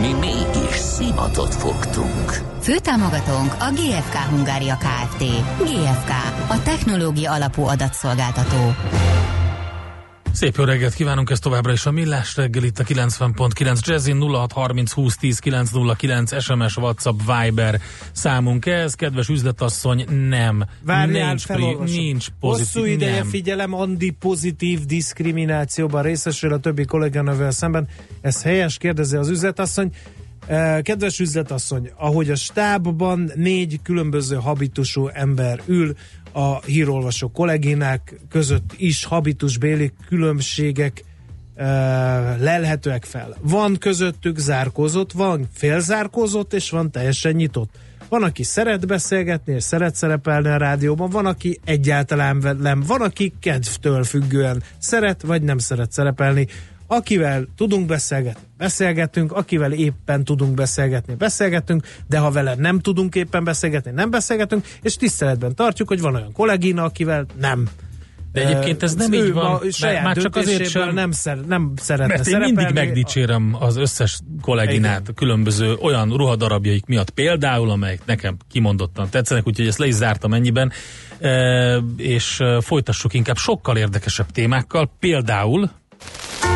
Mi mégis szimatot fogtunk. Főtámogatónk a GFK Hungária Kft. GFK, a technológia alapú adatszolgáltató. Szép jó reggelt kívánunk, ez továbbra is a Millás reggel itt a 90.9 Jazzin 0630 20 10 909 SMS, WhatsApp, Viber számunk ez. Kedves üzletasszony, nem. Várjál, nincs, pri, nincs pozitív. Hosszú ideje nem. figyelem, Andi pozitív diszkriminációban részesül a többi kolléganővel szemben. Ez helyes, kérdezi az üzletasszony. Eh, Kedves üzletasszony, ahogy a stábban négy különböző habitusú ember ül, a hírolvasó kollégínák között is habitusbéli különbségek lelhetőek fel. Van közöttük zárkózott, van félzárkózott, és van teljesen nyitott. Van, aki szeret beszélgetni, és szeret szerepelni a rádióban, van, aki egyáltalán nem, van, aki kedvtől függően szeret, vagy nem szeret szerepelni. Akivel tudunk beszélgetni, beszélgetünk, akivel éppen tudunk beszélgetni, beszélgetünk, de ha vele nem tudunk éppen beszélgetni, nem beszélgetünk, és tiszteletben tartjuk, hogy van olyan kollégina, akivel nem. De egyébként ez nem ő így van, mert saját már csak azért sem, nem, szer, nem szeretne mert én mindig megdicsérem az összes kolléginát a különböző olyan ruhadarabjaik miatt például, amelyek nekem kimondottan tetszenek, úgyhogy ezt le is zártam ennyiben, e, és folytassuk inkább sokkal érdekesebb témákkal, például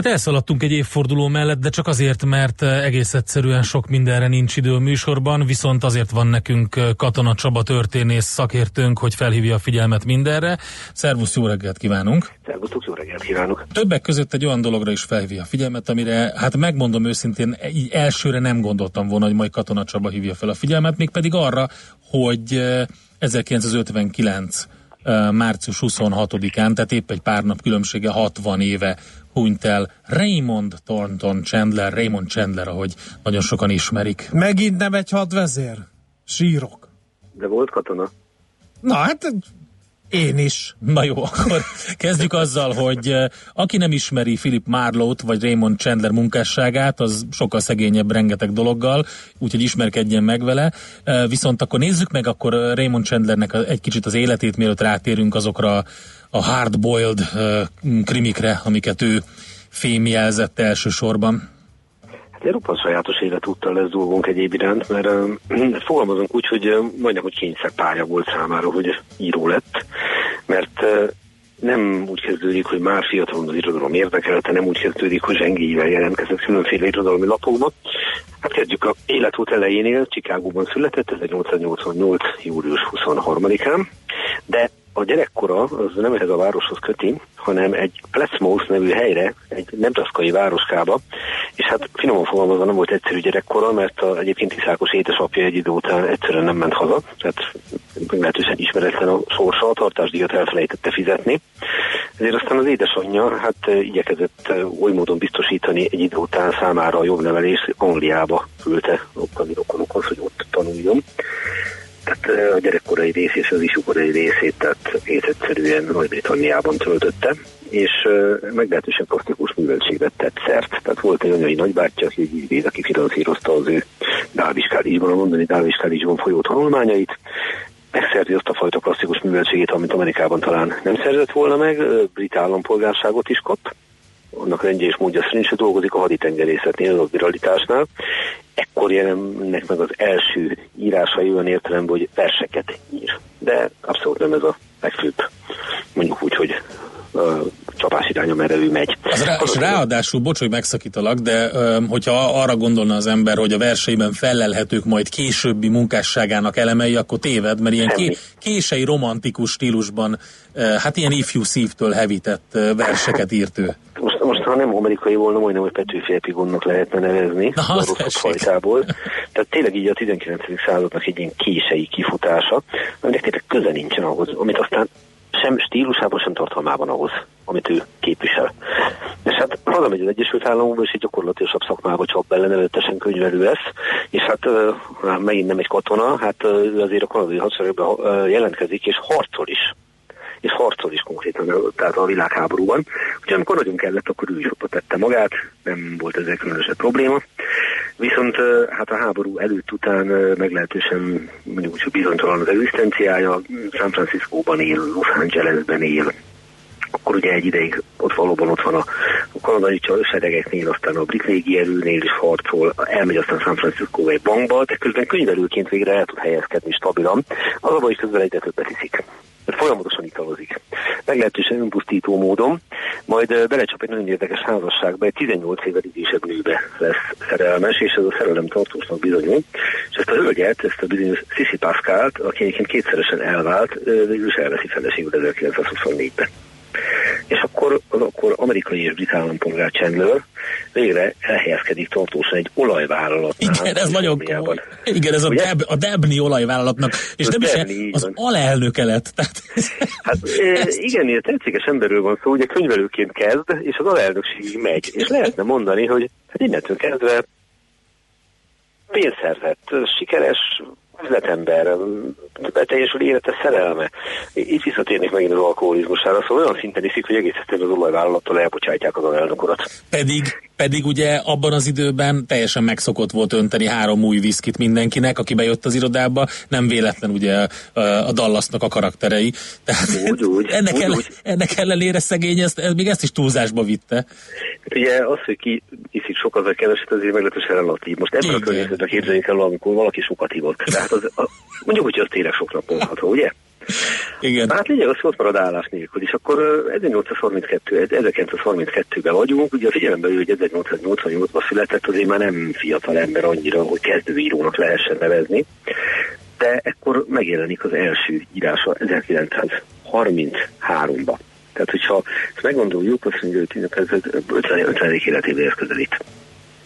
Hát elszaladtunk egy évforduló mellett, de csak azért, mert eh, egész egyszerűen sok mindenre nincs idő a műsorban, viszont azért van nekünk eh, Katona Csaba történész szakértőnk, hogy felhívja a figyelmet mindenre. Szervusz, jó reggelt kívánunk! Szervusztok, jó reggelt kívánok! Többek között egy olyan dologra is felhívja a figyelmet, amire, hát megmondom őszintén, így elsőre nem gondoltam volna, hogy majd Katona Csaba hívja fel a figyelmet, mégpedig arra, hogy eh, 1959 eh, március 26-án, tehát épp egy pár nap különbsége 60 éve hunyt el Raymond Thornton Chandler, Raymond Chandler, ahogy nagyon sokan ismerik. Megint nem egy hadvezér? Sírok. De volt katona? Na hát én is. Na jó, akkor kezdjük azzal, hogy eh, aki nem ismeri Philip Marlowe-t vagy Raymond Chandler munkásságát, az sokkal szegényebb rengeteg dologgal, úgyhogy ismerkedjen meg vele. Eh, Viszont akkor nézzük meg akkor eh, Raymond Chandlernek egy kicsit az életét, mielőtt rátérünk azokra a hardboiled krimikre, amiket ő fémjelzett elsősorban. Hát egy roppant sajátos életúttal lesz dolgunk egyéb iránt, mert uh, fogalmazunk úgy, hogy uh, majdnem, hogy kényszerpálya volt számára, hogy író lett, mert nem úgy kezdődik, hogy már fiatalon az irodalom érdekelte, nem úgy kezdődik, hogy zsengéivel jelentkezett különféle irodalmi lapokba. Hát kezdjük a életút elejénél, Csikágóban született, 1888. július 23-án, de a gyerekkora az nem ehhez a városhoz köti, hanem egy Plesmouth nevű helyre, egy nebraszkai városkába, és hát finoman fogalmazva nem volt egyszerű gyerekkora, mert a, egyébként Iszákos édesapja egy idő után egyszerűen nem ment haza, tehát meglehetősen ismeretlen a sorsa, a tartásdíjat elfelejtette fizetni. Ezért aztán az édesanyja hát eh, igyekezett eh, oly módon biztosítani egy idő után számára a jobb nevelést, Angliába küldte ottani rokonokhoz, hogy ott tanuljon. Tehát eh, a gyerekkorai rész és az ifjúkorai részét, tehát egyszerűen Nagy-Britanniában töltötte, és eh, meglehetősen plastikus műveltségre tett szert. Tehát volt egy anyai nagybátyja, aki aki finanszírozta az ő Dávis College-ban, a londoni Dávis College-ban folyó tanulmányait, megszerzi azt a fajta klasszikus műveltségét, amit Amerikában talán nem szerzett volna meg, brit állampolgárságot is kap, annak rendje és módja szerint se dolgozik a haditengerészetnél, a viralitásnál. Ekkor jelennek meg az első írásai olyan értelemben, hogy verseket ír. De abszolút nem ez a legfőbb, mondjuk úgy, hogy csapás iránya, merre ő megy. Az rá, és ráadásul, bocs, hogy megszakítalak, de öm, hogyha arra gondolna az ember, hogy a verseiben fellelhetők majd későbbi munkásságának elemei, akkor téved, mert ilyen ké, kései romantikus stílusban, ö, hát ilyen ifjú szívtől hevített ö, verseket írt ő. Most, ha nem amerikai volna, majdnem, hogy Petőfi epigonnak lehetne nevezni, Na, a rossz fajtából. Tehát tényleg így a 19. századnak egy ilyen kései kifutása, aminek tényleg köze nincsen ahhoz, amit aztán sem stílusában, sem tartalmában ahhoz, amit ő képvisel. És hát hazamegy az Egyesült Államokba, és egy gyakorlatilag szakmába csap bele, nevetesen könyvelő lesz, és hát uh, megint nem egy katona, hát uh, ő azért a kanadai hadseregben uh, jelentkezik, és harcol is és harcol is konkrétan, tehát a világháborúban. Úgyhogy amikor nagyon kellett, akkor ő is ott tette magát, nem volt ezzel különösebb probléma. Viszont hát a háború előtt után meglehetősen mondjuk úgy bizonytalan az egzisztenciája, San Franciscóban él, Los Angelesben él, akkor ugye egy ideig ott valóban ott van a, a kanadai seregeknél, aztán a brit erőnél is harcol, elmegy aztán San Francisco egy bankba, de közben könyvelőként végre el tud helyezkedni stabilan, az abban is közben egyre többet iszik mert folyamatosan italozik. Meglehetősen önpusztító módon, majd belecsap egy nagyon érdekes házasságba, egy 18 évvel idősebb nőbe lesz szerelmes, és ez a szerelem tartósnak bizonyul. És ezt a hölgyet, ezt a bizonyos Sissy Pascalt, aki egyébként kétszeresen elvált, végül is elveszi feleségül 1924-ben és akkor, akkor amerikai és brit állampolgár Chandler végre elhelyezkedik tartósan egy olajvállalatnál. Igen, ez nagyon komoly. Igen, ez a, Deb, a Debni olajvállalatnak, és nem is az alelnöke lett. Tehát... Hát igen, ilyen tetszékes emberről van szó, ugye könyvelőként kezd, és az alelnökségig megy. És lehetne mondani, hogy hát innentől kezdve pénzszerzett, sikeres üzletember, beteljesül élete szerelme. Itt visszatérnék megint az alkoholizmusára, szóval olyan szinten iszik, hogy egész egyszerűen az olajvállalattal elbocsátják az alelnök urat. Pedig, pedig ugye abban az időben teljesen megszokott volt önteni három új viszkit mindenkinek, aki bejött az irodába, nem véletlen ugye a Dallasnak a karakterei. Tehát úgy, úgy, ennek, úgy, ellen, úgy. ennek ellenére szegény, ezt, ez, még ezt is túlzásba vitte. Ugye az, hogy ki iszik sokat vagy keveset, azért meglehetősen relatív. Most ebben Igen. a környezetben képzeljük el, amikor valaki sokat hívott. Tehát az, a, mondjuk, hogy az tényleg sokra mondható, ugye? Igen. Hát lényeg az, hogy ott marad állás nélkül, és akkor 1832, 1932-ben vagyunk, ugye a figyelembe hogy 1888-ban született, azért már nem fiatal ember annyira, hogy kezdőírónak lehessen nevezni, de ekkor megjelenik az első írása 1933-ban. Tehát, hogyha ezt meggondoljuk, azt mondja, hogy ez 50. 50. életébe közelít.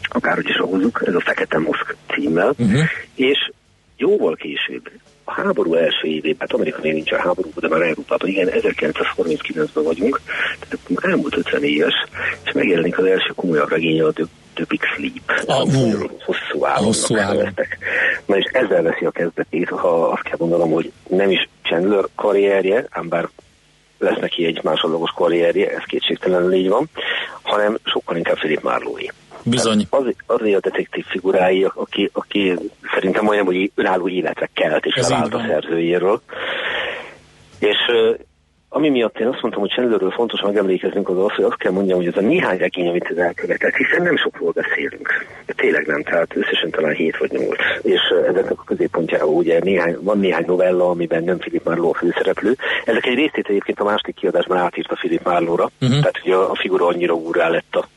Akárhogy is hozzuk, ez a Fekete Moszk címmel, uh-huh. és jóval később, a háború első évében, hát Amerikanél nincs a háború, de már Európában, igen, 1939-ben vagyunk, tehát elmúlt 50 éves, és megjelenik az első komolyabb regénye a The, Big Sleep. A, uh, hosszú állam. Hosszú állam. Na és ezzel veszi a kezdetét, ha azt kell mondanom, hogy nem is Chandler karrierje, ám bár lesz neki egy másodlagos karrierje, ez kétségtelenül így van, hanem sokkal inkább Philip Marlowe. Bizony. Az, azért a detektív figurái, aki, aki szerintem olyan, hogy önálló életre kelt és levált a szerzőjéről. És ami miatt én azt mondtam, hogy Chandlerről fontos megemlékeznünk az az, hogy azt kell mondjam, hogy ez a néhány regény, amit ez elkövetett, hiszen nem sokról beszélünk. De tényleg nem, tehát összesen talán 7 vagy 8. És ezeknek a középpontjában ugye néhány, van néhány novella, amiben nem Philip Marlowe a főszereplő. Ezek egy részét egyébként a második kiadásban átírta Philip Marlowe-ra, uh-huh. tehát ugye a, a figura annyira úrrá lett a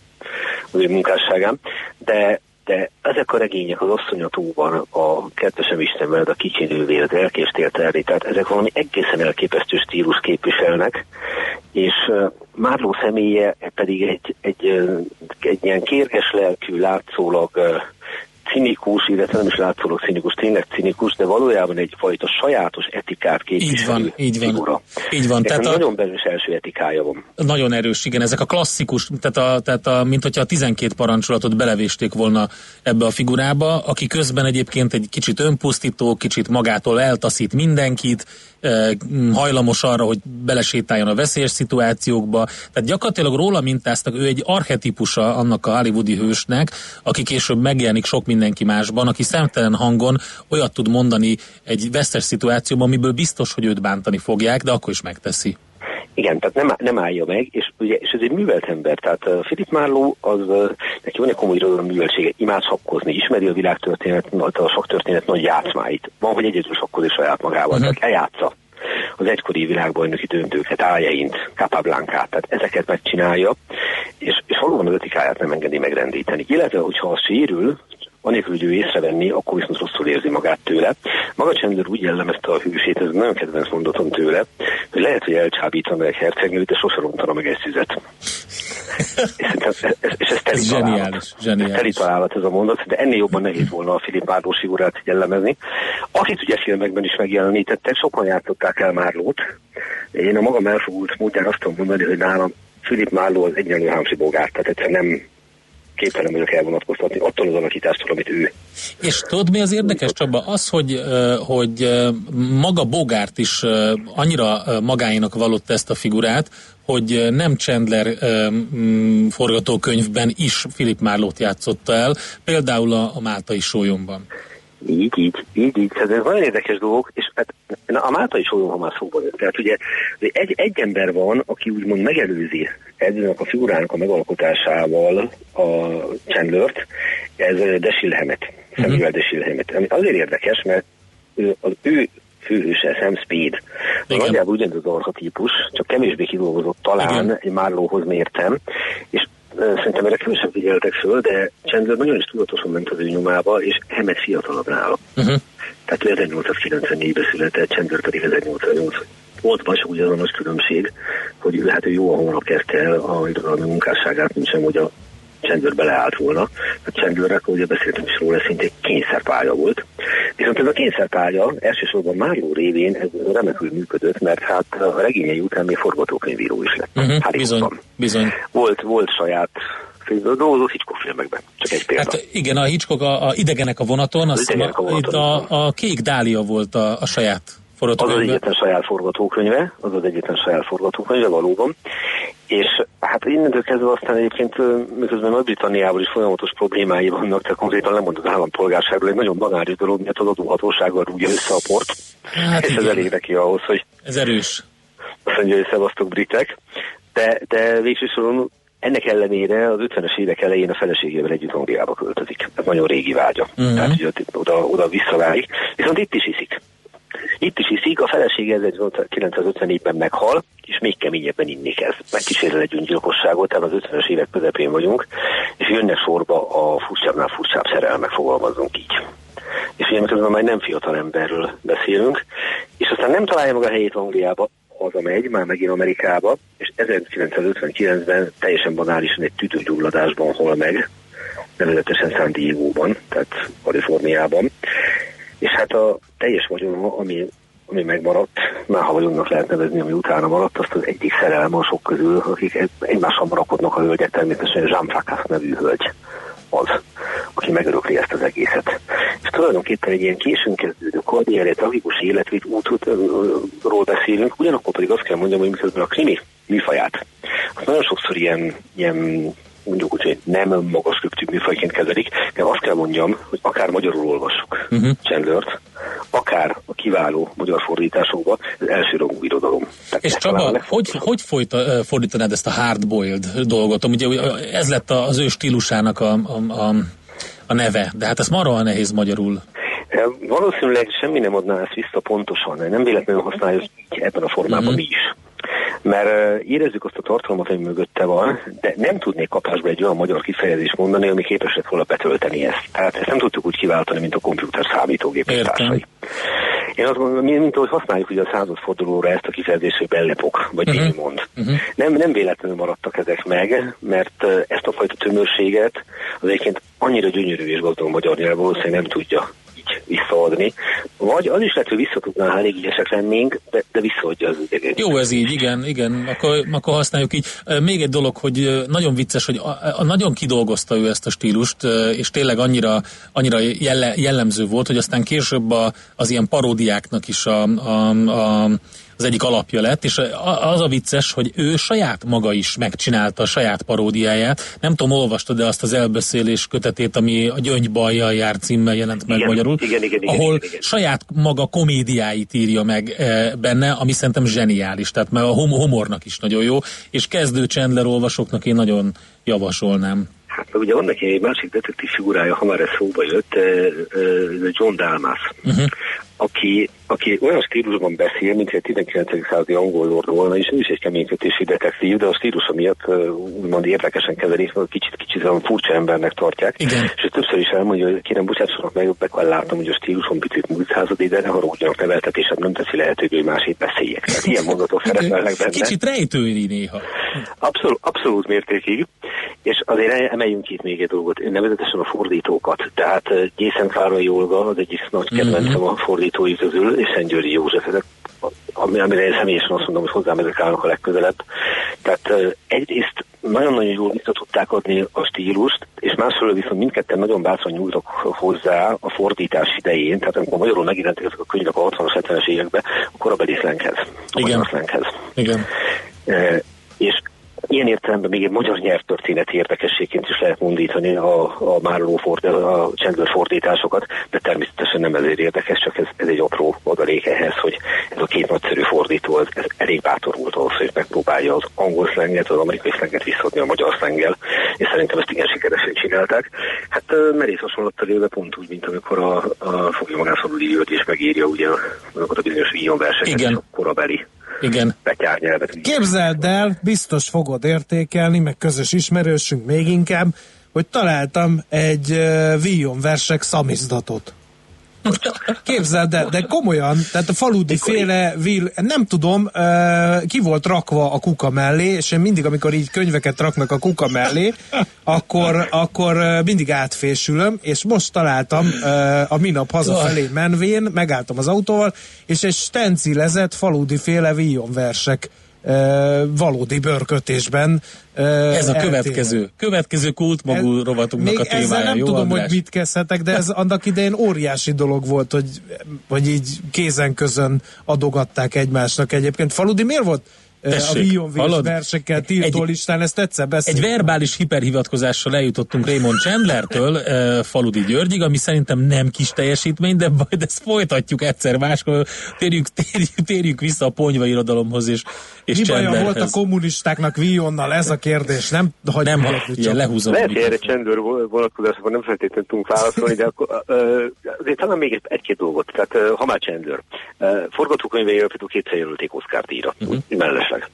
az ő munkásságán, de de ezek a regények az asszonyatóban, a kedvesem Isten a kicsinővé, az elkéstél terni, tehát ezek valami egészen elképesztő stílus képviselnek, és Márló személye pedig egy, egy, egy, egy ilyen kérges lelkű, látszólag cinikus, illetve nem is látszólag cinikus, tényleg cinikus, de valójában egyfajta sajátos etikát képviselő így van, így van, figura. Így van. Tehát a, nagyon belős első etikája van. Nagyon erős, igen, ezek a klasszikus, tehát, a, tehát a, mint hogyha a 12 parancsolatot belevésték volna ebbe a figurába, aki közben egyébként egy kicsit önpusztító, kicsit magától eltaszít mindenkit, hajlamos arra, hogy belesétáljon a veszélyes szituációkba. Tehát gyakorlatilag róla mintáztak, ő egy archetipusa annak a hollywoodi hősnek, aki később megjelenik sok mindenki másban, aki szemtelen hangon olyat tud mondani egy vesztes szituációban, amiből biztos, hogy őt bántani fogják, de akkor is megteszi. Igen, tehát nem, nem állja meg, és, ugye, és ez egy művelt ember, tehát uh, Philip Marlowe, az, uh, neki van egy komoly irodalom műveltsége, imád sakkozni, ismeri a világtörténet, a saktörténet nagy játszmáit. Van, hogy egyedül sakkozni saját magával, uh-huh. tehát eljátsza az egykori világbajnoki döntőket, áljaint, Capablancát, tehát ezeket megcsinálja, és, és valóban az etikáját nem engedi megrendíteni. Illetve, hogyha az sérül, anélkül, hogy ő észrevenni, akkor viszont rosszul érzi magát tőle. Maga Chandler úgy jellemezte a hűsét, ez nagyon kedvenc mondatom tőle, hogy lehet, hogy elcsábítana egy hercegnőt, de sose rontana meg egy szüzet. és, ez, és ez teli ez zseniális, zseniális. Ez teli találat ez a mondat, de ennél jobban nehéz volna a Filip Márló figurát jellemezni. Akit ugye filmekben is megjelenítettek, sokan játszották el Márlót. Én a magam elfogult módján azt tudom mondani, hogy nálam Filip Márló az egyenlő Hámsi Bogár, tehát egyszerűen nem képtelen vagyok elvonatkoztatni attól az alakítástól, amit ő. És tudod, mi az érdekes, Csaba? Az, hogy, hogy maga Bogárt is annyira magáinak valott ezt a figurát, hogy nem Chandler um, forgatókönyvben is Philip Marlót játszotta el, például a, a Máltai sólyomban. Így, így, így, így. Tehát ez nagyon érdekes dolgok, és hát a Máltai sólyom, ha már szóba jött. Tehát ugye egy, egy ember van, aki úgymond megelőzi ennek a figurának a megalkotásával a Chandlert, ez Desilhemet, Samuel uh-huh. Desilhemet. Ami azért érdekes, mert ő, az ő főhőse, Sam Speed. Igen. Nagyjából ugyanaz az archetípus, csak kevésbé kidolgozott talán Igen. egy Márlóhoz mértem, és szerintem erre kevesebb figyeltek föl, de Chandler nagyon is tudatosan ment az ő nyomába, és Hemet fiatalabb nála. Uh-huh. Tehát ő 1894-ben született, Chandler pedig 1880 volt a nagy különbség, hogy ő, hát ő jó hamarabb kezdte el a irodalmi munkásságát, mint sem, hogy a Chandler beleállt volna. A Chandlernek, ugye beszéltem is róla, szintén kényszerpálya volt. Viszont ez a kényszerpálya elsősorban Mário révén ez remekül működött, mert hát a regényei után még forgatókönyvíró is lett. Uh-huh, hát bizony, bizony. Volt, volt saját dolgozó Hitchcock filmekben. Csak egy példa. Hát igen, a Hitchcock a, a idegenek a vonaton, az, a, a, vonaton, a, a, a Kék Dália volt a, a saját az az egyetlen saját forgatókönyve, az az egyetlen saját forgatókönyve valóban. És hát innentől kezdve aztán egyébként miközben Nagy-Britanniával is folyamatos problémái vannak, tehát konkrétan lemond az állampolgárságról egy nagyon banális dolog, miatt az adóhatósággal rúgja össze a port. Hát és igen. ez elég neki ahhoz, hogy... Ez erős. Azt mondja, hogy szevasztok britek. De, de végső soron ennek ellenére az 50-es évek elején a feleségével együtt Angliába költözik. Ez nagyon régi vágya. Uh-huh. Tehát, hogy oda, oda visszaválik. Viszont itt is iszik. Itt is iszik, a felesége 1954-ben meghal, és még keményebben inni kezd. Megkísérel egy öngyilkosságot, tehát az 50-es évek közepén vagyunk, és jönnek sorba a furcsábbnál furcsább szerelmek, fogalmazunk így. És ugye miközben már nem fiatal emberről beszélünk, és aztán nem találja meg a helyét Angliába, hazamegy, már megint Amerikába, és 1959-ben teljesen banálisan egy tüdőgyulladásban hol meg, nevezetesen San Diego-ban, tehát Kaliforniában, és hát a teljes vagyon, ami, ami megmaradt, már ha vagyonnak lehet nevezni, ami utána maradt, azt az egyik szerelem a sok közül, akik egymással marakodnak a hölgyek, természetesen Jean Fracas nevű hölgy az, aki megörökli ezt az egészet. És tulajdonképpen egy ilyen későn kezdődő karrierje, tragikus életvét útról beszélünk, ugyanakkor pedig azt kell mondjam, hogy miközben a krimi műfaját, azt nagyon sokszor ilyen, ilyen mondjuk úgy, hogy nem magas röptű műfajként kezelik, de azt kell mondjam, hogy akár magyarul olvassuk uh-huh. Chandlert, akár a kiváló magyar fordításokban, ez elsőrangú irodalom. Tehát És Csaba, hogy, hogy folyta, fordítanád ezt a hardboiled dolgot? Ugye ez lett az ő stílusának a, a, a, a neve, de hát ez marha nehéz magyarul. Valószínűleg semmi nem adná ezt vissza pontosan, nem véletlenül használjuk ebben a formában uh-huh. mi is mert érezzük azt a tartalmat, ami mögötte van, de nem tudnék kapásba egy olyan magyar kifejezést mondani, ami képes lett volna betölteni ezt. Tehát ezt nem tudtuk úgy kiváltani, mint a komputer számítógép társai. Én azt mondom, mint ahogy használjuk ugye a századfordulóra ezt a kifejezést, hogy bellepok, vagy uh-huh. mond. Uh-huh. Nem, nem véletlenül maradtak ezek meg, mert ezt a fajta tömörséget az egyébként annyira gyönyörű és gazdag magyar nyelv valószínűleg nem tudja visszaadni. Vagy az is lehet, hogy vissza tudná, ha elég ügyesek lennénk, de, de visszaadja az idegen. Jó, ez így, igen, igen, akkor, akkor használjuk így. Még egy dolog, hogy nagyon vicces, hogy a, a, nagyon kidolgozta ő ezt a stílust, és tényleg annyira, annyira jelle, jellemző volt, hogy aztán később a, az ilyen paródiáknak is a, a, a az egyik alapja lett, és az a vicces, hogy ő saját maga is megcsinálta a saját paródiáját. Nem tudom, olvastad de azt az elbeszélés kötetét, ami a Gyöngybajjal jár címmel jelent meg igen, magyarul, igen, igen, igen, ahol igen, igen. saját maga komédiáit írja meg e, benne, ami szerintem zseniális, tehát mert a humornak is nagyon jó, és kezdő Chandler olvasóknak én nagyon javasolnám. Hát ugye van neki egy másik detektív figurája, ha már ez szóba jött, John Dalmas. Uh-huh aki, aki olyan stílusban beszél, mint egy 19. századi angol lord volna, és ő is egy keménykötési detektív, de a stílusa miatt úgymond érdekesen kezelik, kicsit, kicsit olyan furcsa embernek tartják. Igen. És ő többször is elmondja, hogy kérem, bocsássanak meg, be látom, hogy a stílusom picit múlt századi, de ne haragudjanak neveltetésem, nem teszi lehetővé, hogy másét beszéljek. Tehát ilyen mondatok szerepelnek benne. Kicsit rejtőri néha. Abszolút, abszolút mértékig. És azért emeljünk itt még egy dolgot, nevezetesen a fordítókat. Tehát Gyészen Fárai Olga az egyik nagy kedvencem mm-hmm. a fordítói közül, és Szent Györgyi József, ezek, amire én személyesen azt mondom, hogy hozzám ezek állnak a legközelebb. Tehát egyrészt nagyon-nagyon jól vissza tudták adni a stílust, és másfelől viszont mindketten nagyon bátran nyújtok hozzá a fordítás idején, tehát amikor magyarul megjelentek ezek a könyvek a 60-as, 70-es években, a korabeli szlenghez. A Igen. szlenghez. Igen. E, és Ilyen értelemben még egy magyar nyelvtörténeti érdekességként is lehet mondítani a, a Márló ford, a Chandler fordításokat, de természetesen nem ezért érdekes, csak ez, ez egy apró adalék ehhez, hogy ez a két nagyszerű fordító ez, ez elég bátor volt ahhoz, hogy megpróbálja az angol szlenget, az amerikai szlenget visszadni a magyar szlenggel, és szerintem ezt igen sikeresen csinálták. Hát merész hasonlattal élve pont úgy, mint amikor a, a fogja Szabadi György is megírja ugye azokat a bizonyos víjon verseket, Igen. a korabeli igen. Képzeld el, biztos fogod értékelni, meg közös ismerősünk még inkább, hogy találtam egy uh, Vion versek szamizdatot. Képzeld el, de komolyan, tehát a faludi féle vil, nem tudom, ki volt rakva a kuka mellé, és én mindig, amikor így könyveket raknak a kuka mellé, akkor, akkor mindig átfésülöm, és most találtam a minap hazafelé menvén, megálltam az autóval, és egy stencilezett faludi féle víjon versek valódi bőrkötésben. Ez a következő, következő kultmagú rovatunknak a témája. Ezzel nem jó, tudom, András? hogy mit kezdhetek, de ez annak idején óriási dolog volt, hogy, hogy így kézen közön adogatták egymásnak egyébként. Faludi miért volt Tessék, a Vion versekkel tiltó Egy- listán, ezt egyszer beszélni. Egy verbális hiperhivatkozással eljutottunk Raymond Chandlertől Faludi Györgyig, ami szerintem nem kis teljesítmény, de majd ezt folytatjuk egyszer máskor. Térjünk, térjünk, térjünk vissza a ponyva irodalomhoz és, és Mi baja volt a kommunistáknak Vionnal? Ez a kérdés. Nem, hagyjuk Nem, hagyni ilyen lehúzom. Lehet, hogy erre csendőr vonatkozásban nem feltétlenül tudunk válaszolni, de akkor, azért talán még egy- egy-két dolgot. Tehát ha már csendőr. Ö, Forgatókönyveiről például kétszer jelölték Oscar díjra, uh-huh. Mellesleg.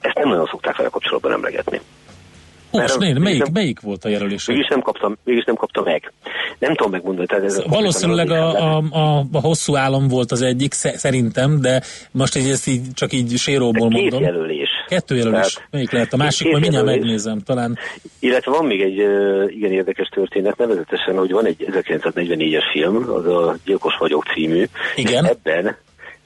Ezt nem nagyon szokták vele kapcsolatban emlegetni. Most Mert- né, melyik, nem- melyik volt a jelölés? Mégis nem kaptam, mégis nem kapta meg. Nem tudom megmondani. Tehát ez Valószínűleg a, a, a, a hosszú álom volt az egyik, sze- szerintem, de most így, ezt így, csak így séróból Két mondom. jelölés. Kettő jelölés. Tehát- Melyik lehet? A másik, majd mindjárt jelölés. megnézem. Talán Illetve van még egy uh, igen érdekes történet, nevezetesen, hogy van egy 1944-es film, az a Gyilkos vagyok című. Igen. Ebben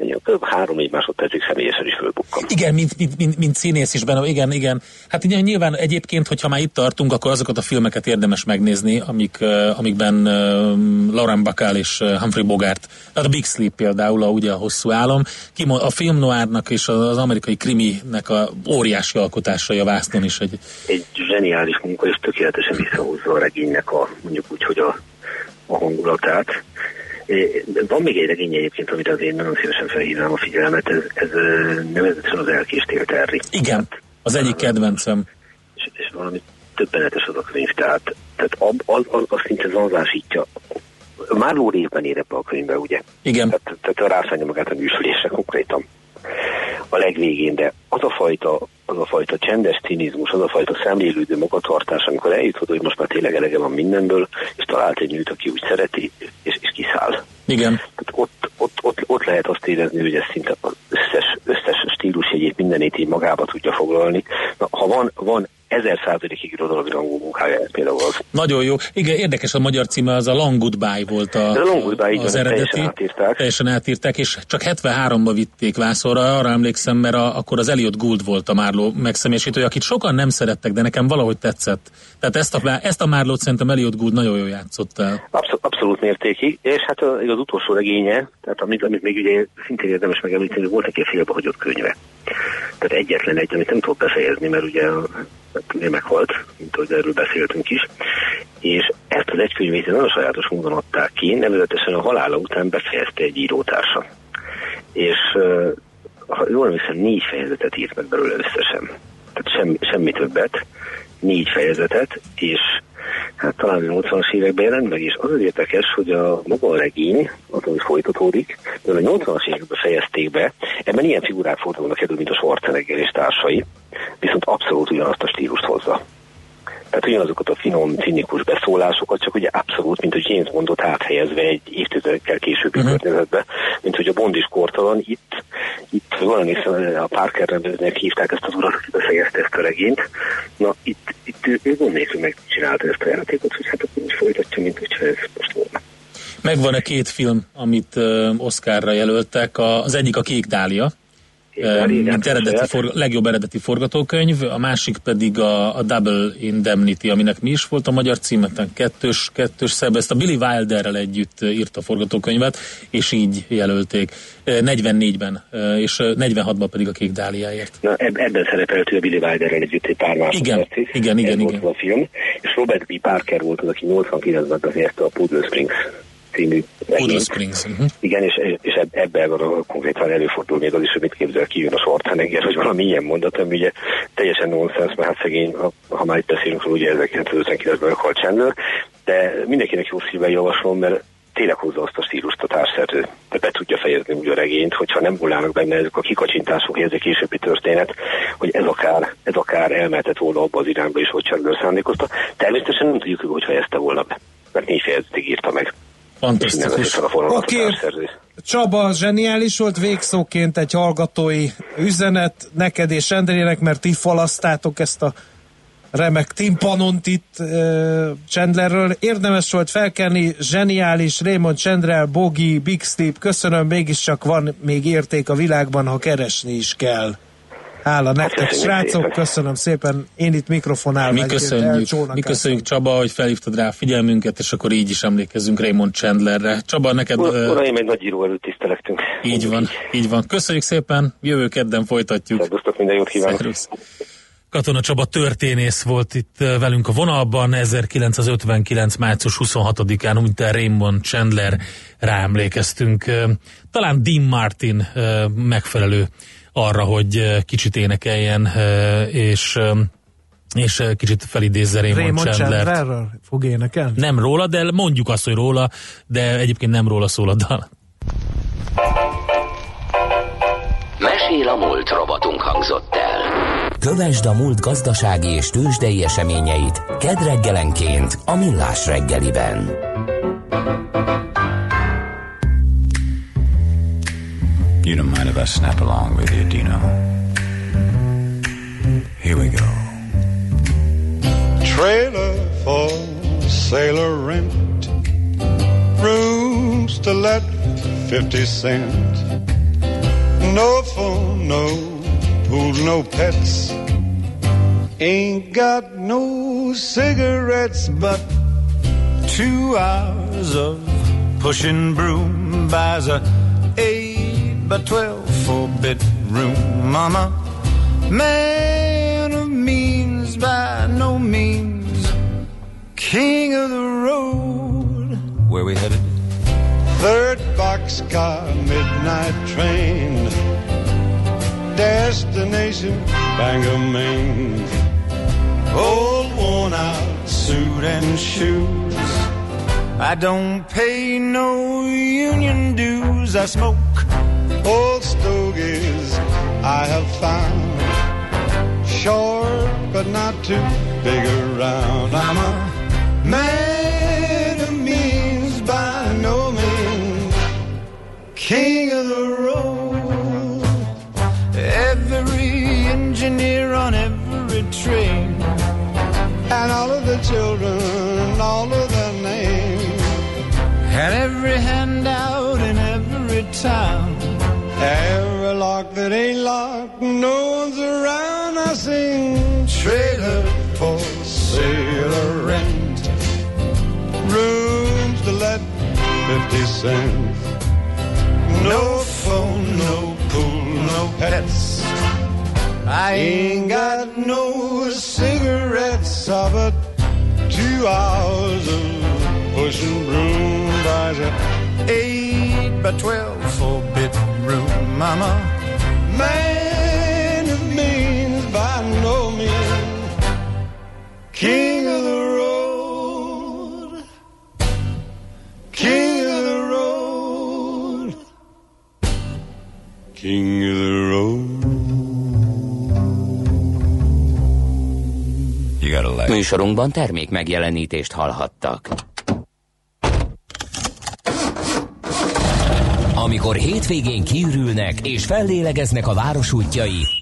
egy kb. három-négy másodpercig személyesen is fölbukkan. Igen, mint, mint, mint, mint színész is benne, igen, igen. Hát ugye nyilván egyébként, hogyha már itt tartunk, akkor azokat a filmeket érdemes megnézni, amik, amikben Lauren Bacall és Humphrey Bogart, a Big Sleep például, a, ugye a hosszú álom, Kimo, a film noárnak és az amerikai kriminek a óriási alkotásai a vásznon is egy Egy zseniális munka, és tökéletesen visszahozza a regénynek a, mondjuk úgy, hogy a, a hangulatát. Van még egy regény egyébként, amire az én nagyon szívesen felhívnám a figyelmet, ez, ez nevezetesen az elkéstél Terry. Igen, az egyik kedvencem. és, és valami többenetes az a könyv, tehát, tehát ab, az, az, az szinte zanzásítja. Márló részben ér ebbe a könyvbe, ugye? Igen. Tehát, tehát rászánja magát a műsülésre konkrétan. A legvégén, de az a fajta, az a fajta csendes cinizmus, az a fajta szemlélődő magatartás, amikor eljut oda, hogy most már tényleg elege van mindenből, és talált egy nőt, aki úgy szereti, és kiszáll. Igen. Tehát ott, ott, ott, ott lehet azt érezni, hogy ez szinte az összes, összes stílusjegyét mindenét így magába tudja foglalni. Na, ha van, van ezer százalékig irodalomrangú munkája, ez például az. Nagyon jó. Igen, érdekes a magyar címe, az a Long Goodbye volt a, Ez a Long Goodbye, az van, eredeti. teljesen átírták. Teljesen átírták, és csak 73-ba vitték vászorra, arra emlékszem, mert a, akkor az Elliot Gould volt a Márló megszemélyesítője, akit sokan nem szerettek, de nekem valahogy tetszett. Tehát ezt a, ezt a Márlót szerintem Elliot Gould nagyon jól játszott el. Abszolút, abszolút mértékig, és hát az, az utolsó regénye, tehát amit, amit még ugye szintén érdemes megemlíteni, volt egy félbehagyott könyve. Tehát egyetlen egy, amit nem tudok befejezni, mert ugye ugye meghalt, mint ahogy erről beszéltünk is, és ezt az egy könyvét nagyon sajátos módon adták ki, nevezetesen a halála után befejezte egy írótársa. És ha jól emlékszem, négy fejezetet írt meg belőle összesen. Tehát semmi, semmi többet, négy fejezetet, és Hát talán a 80-as években jelent meg, és az érdekes, hogy a maga a regény, az, hogy folytatódik, de a 80-as években fejezték be, ebben ilyen figurák fordulnak elő, mint a Schwarzenegger és társai, viszont abszolút ugyanazt a stílust hozza. Tehát ugyanazokat a finom, cinikus beszólásokat, csak ugye abszolút, mint hogy James Bondot áthelyezve egy évtizedekkel későbbi uh-huh. környezetbe, mint hogy a Bond is kortalan, itt, itt valami a Parker rendezőnek hívták ezt az urat, aki befejezte ezt a regényt. Na, itt, itt ő, ő gond nélkül megcsinálta ezt a játékot, hogy hát akkor is folytatja, mint hogyha ez most volna. Megvan a két film, amit uh, Oscarra jelöltek. A, az egyik a Kék Dália, mint eredeti for, legjobb eredeti forgatókönyv, a másik pedig a, a Double Indemnity, aminek mi is volt a magyar címeten, kettős, kettős szebb, ezt a Billy Wilderrel együtt írta a forgatókönyvet, és így jelölték 44-ben, és 46-ban pedig a Kék Dáliáért. Na, ebben szerepelt ő a Billy Wilderrel együtt egy pár másodpercig. Igen, igen, igen. igen. a film, és Robert B. Parker volt az, aki 89-ben befejezte a Poodle Springs című Springs. Uh-huh. Igen, és, és ebben van konkrétan előfordul még az is, hogy mit képzel ki jön a Schwarzenegger, hogy valami ilyen mondat, ami ugye teljesen nonsens, mert hát szegény, ha már itt beszélünk ugye 1959-ben meghalt Chandler, de mindenkinek jó szívvel javaslom, mert tényleg hozza azt a stílust a társszerző, de be tudja fejezni úgy a regényt, hogyha nem hullának benne ezek a kikacsintások, ez a későbbi történet, hogy ez akár, ez akár elmehetett volna abba az irányba is, hogy Chandler szándékozta. Természetesen nem tudjuk, hogy fejezte volna be, mert négy fejezetig írta meg. Fantasztikus. Oké, okay. Csaba, zseniális volt végszóként egy hallgatói üzenet neked és Endrének, mert ti falasztátok ezt a remek timpanont itt uh, Chandlerről. Érdemes volt felkelni, zseniális, Raymond Chandler, Bogi, Big Sleep, köszönöm, mégiscsak van még érték a világban, ha keresni is kell. Hála nektek, köszönjük srácok, szépen. köszönöm szépen. Én itt mikrofonál. Mi köszönjük, mi köszönjük Csaba, hogy felhívtad rá a figyelmünket, és akkor így is emlékezzünk Raymond Chandlerre. Csaba, neked... Ur, uraim, egy nagy író előtt tisztelektünk. Így van, így van. Köszönjük szépen, jövő kedden folytatjuk. Szervusztok, minden jót kívánok. Szervusz. Katona Csaba történész volt itt velünk a vonalban 1959. március 26-án, mint Raymond Chandler ráemlékeztünk. Talán Dean Martin megfelelő arra, hogy kicsit énekeljen, és és kicsit felidézze Raymond, Raymond Chandler-t. Chandlerről fog énekelni? Nem róla, de mondjuk azt, hogy róla, de egyébként nem róla szól a dal. Mesél a múlt robotunk hangzott el. Kövesd a múlt gazdasági és tőzsdei eseményeit kedd reggelenként a Millás reggeliben. You don't mind if I snap along with you, Dino? Here we go. Trailer for sailor rent. Rooms to let 50 cent. No phone, no pool, no pets. Ain't got no cigarettes, but two hours of pushing broom buys a eight by twelve four bedroom mama. Man of means by no means. King of the road. Where we headed? Third boxcar, midnight train. Destination, Bangor, Maine. Old worn out suit and shoes. I don't pay no union dues. I smoke old stogies I have found. Short, but not too big around. I'm a man of means by no means. King of the road. Every engineer on every train. And all of the children, all of their names. And every every Every lock that ain't locked, no one's around. I sing trailer for sailor rent. Rooms to let, 50 cents. No phone, no pool, no pets. I ain't got no cigarettes, ah, but two hours of pushing broom a eight by twelve four-bedroom mama. Man of means by no means king of the road, king of the road, king of the road. Műsorunkban termék megjelenítést hallhattak. Amikor hétvégén kiürülnek és fellélegeznek a város útjai,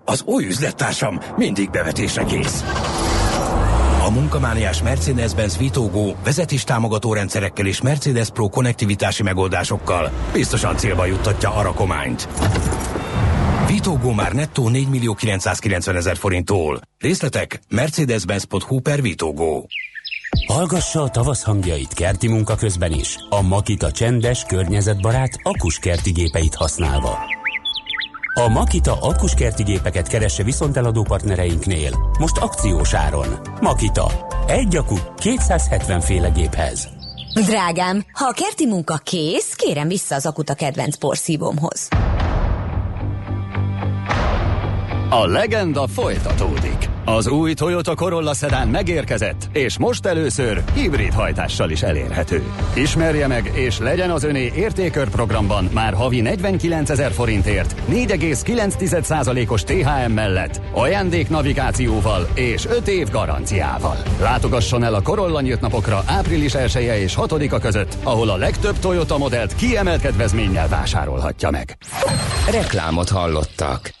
Az új üzlettársam mindig bevetésre kész. A munkamániás Mercedes-Benz Vitogó vezetéstámogató rendszerekkel és Mercedes Pro konnektivitási megoldásokkal biztosan célba juttatja a rakományt. Vitogó már nettó 4 millió 990 ezer forinttól. Részletek mercedes-benz.hu per Vitogó. Hallgassa a tavasz hangjait kerti munka közben is. A Makita csendes, környezetbarát, akuskerti gépeit használva. A Makita akkuskerti gépeket keresse viszonteladó partnereinknél. Most akciós áron. Makita. Egy akku 270 féle géphez. Drágám, ha a kerti munka kész, kérem vissza az akut a kedvenc porszívómhoz. A legenda folytatódik. Az új Toyota Corolla Sedan megérkezett, és most először hibrid hajtással is elérhető. Ismerje meg, és legyen az öné értékör programban már havi 49 ezer forintért, 4,9%-os THM mellett, ajándék navigációval és 5 év garanciával. Látogasson el a Corolla nyílt napokra április 1 -e és 6-a között, ahol a legtöbb Toyota modellt kiemelt kedvezménnyel vásárolhatja meg. Reklámot hallottak.